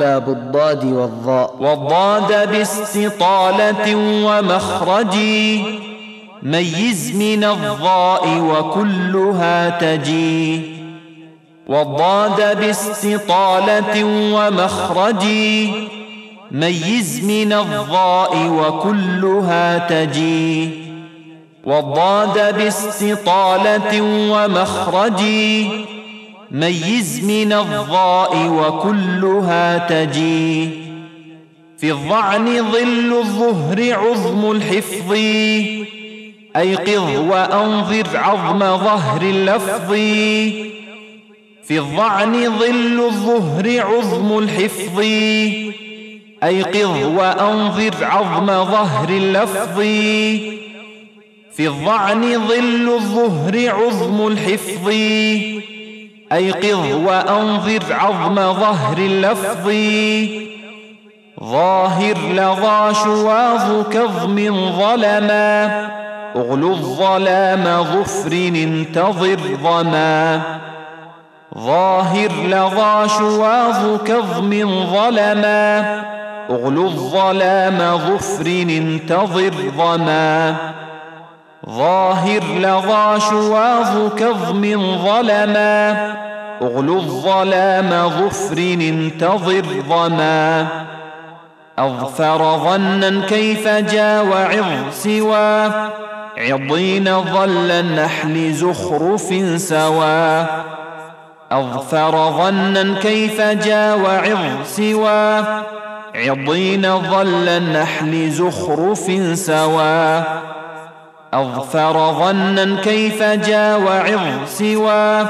باب الضاد والضاء. والضاد باستطالة ومخرج. ميز من الضاء وكلها تجي. والضاد باستطالة ومخرج. ميز من الضاء وكلها تجي. والضاد باستطالة ومخرج. ميز من الضاء وكلها تجي. في الضعن ظل الظهر عظم الحفظ. أيقظ وأنظر عظم ظهر اللفظ. في الضعن ظل الظهر عظم الحفظ. أيقظ وأنظر عظم ظهر اللفظ. في الضعن ظل الظهر عظم الحفظ. أيقظ وأنظر عظم ظهر اللفظ. ظاهر لظى شواظ كظم ظلما أغلو الظلام ظفر انتظر ظما. ظاهر لظى شواظ كظم ظلما أغلو الظلام ظفر انتظر ظما. ظاهر لظى شواظ كظم ظلما اغلو الظلام ظفر انتظر ظما أظفر ظنا كيف جا وعظ سوى عضين ظل النحل زخرف سوى أظفر ظنا كيف جا وعظ سوى عضين ظل النحل زخرف سوى أظفر ظنا كيف جا وعظ سوى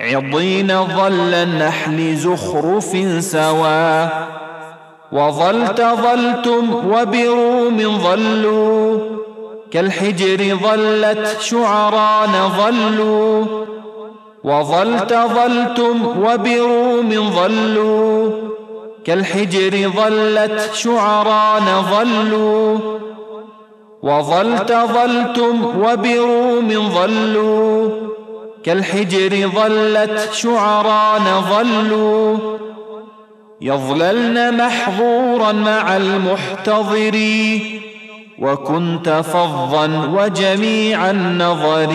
عضين ظل النحل زخرف سوى. وظلت ظلتم وبروم ظلوا. كالحجر ظلت شعران ظلوا. وظلت ظلتم وبروم ظلوا. كالحجر ظلت شعران ظلوا. وظلت ظلتم وبروم ظلوا. كالحجر ظلت شعران ظلوا يظللن محظورا مع المحتضر وكنت فظا وجميع النظر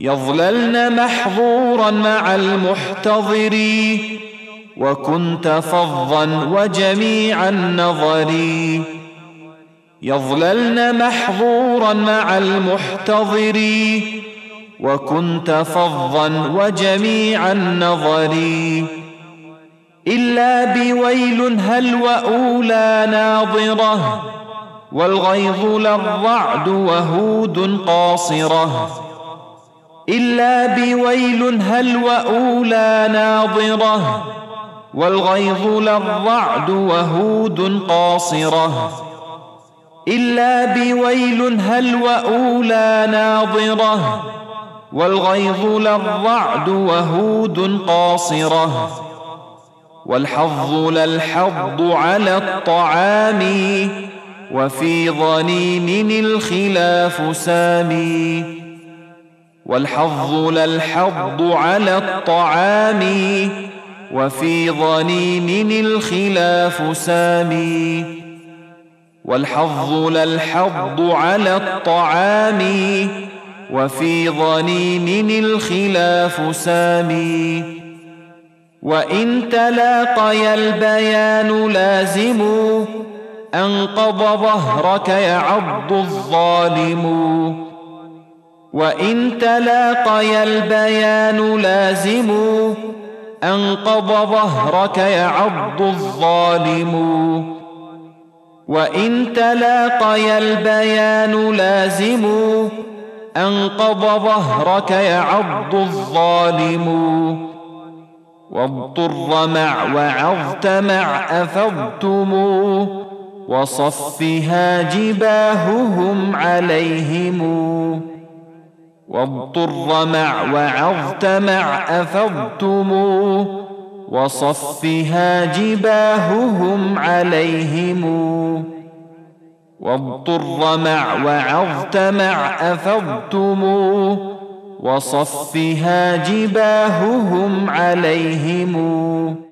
يظللن محظورا مع المحتضر وكنت فظا وجميع النظر يظللن محظورا مع المحتضر وكنت فظا وجميع النظر. إلا بويل هل وأولى ناظرة والغيظ للرعد وهود قاصرة. إلا بويل هل وأولى ناظرة والغيظ للرعد وهود قاصرة. إلا بويل هل وأولى ناظرة والغيظ للرعد وهود قاصرة والحظ للحظ على الطعام وفي ظنين الخلاف سامي والحظ للحظ على الطعام وفي ظنين الخلاف سامي والحظ للحظ على الطعام وفي ظنين الخلاف سامي. وإن تلاقي البيان لازم أنقض ظهرك يعض الظالم. وإن تلاقي البيان لازم أنقض ظهرك يعض الظالم. وإن تلاقي البيان لازم أنقض ظهرك يعض الظالم. واضطر مع وعظت مع أفضتم. وصفها جباههم عليهم. واضطر مع وعظت مع أفضتم. وصفها جباههم عليهم. واضطر مع وعظت مع أفضتم وصفها جباههم عليهم.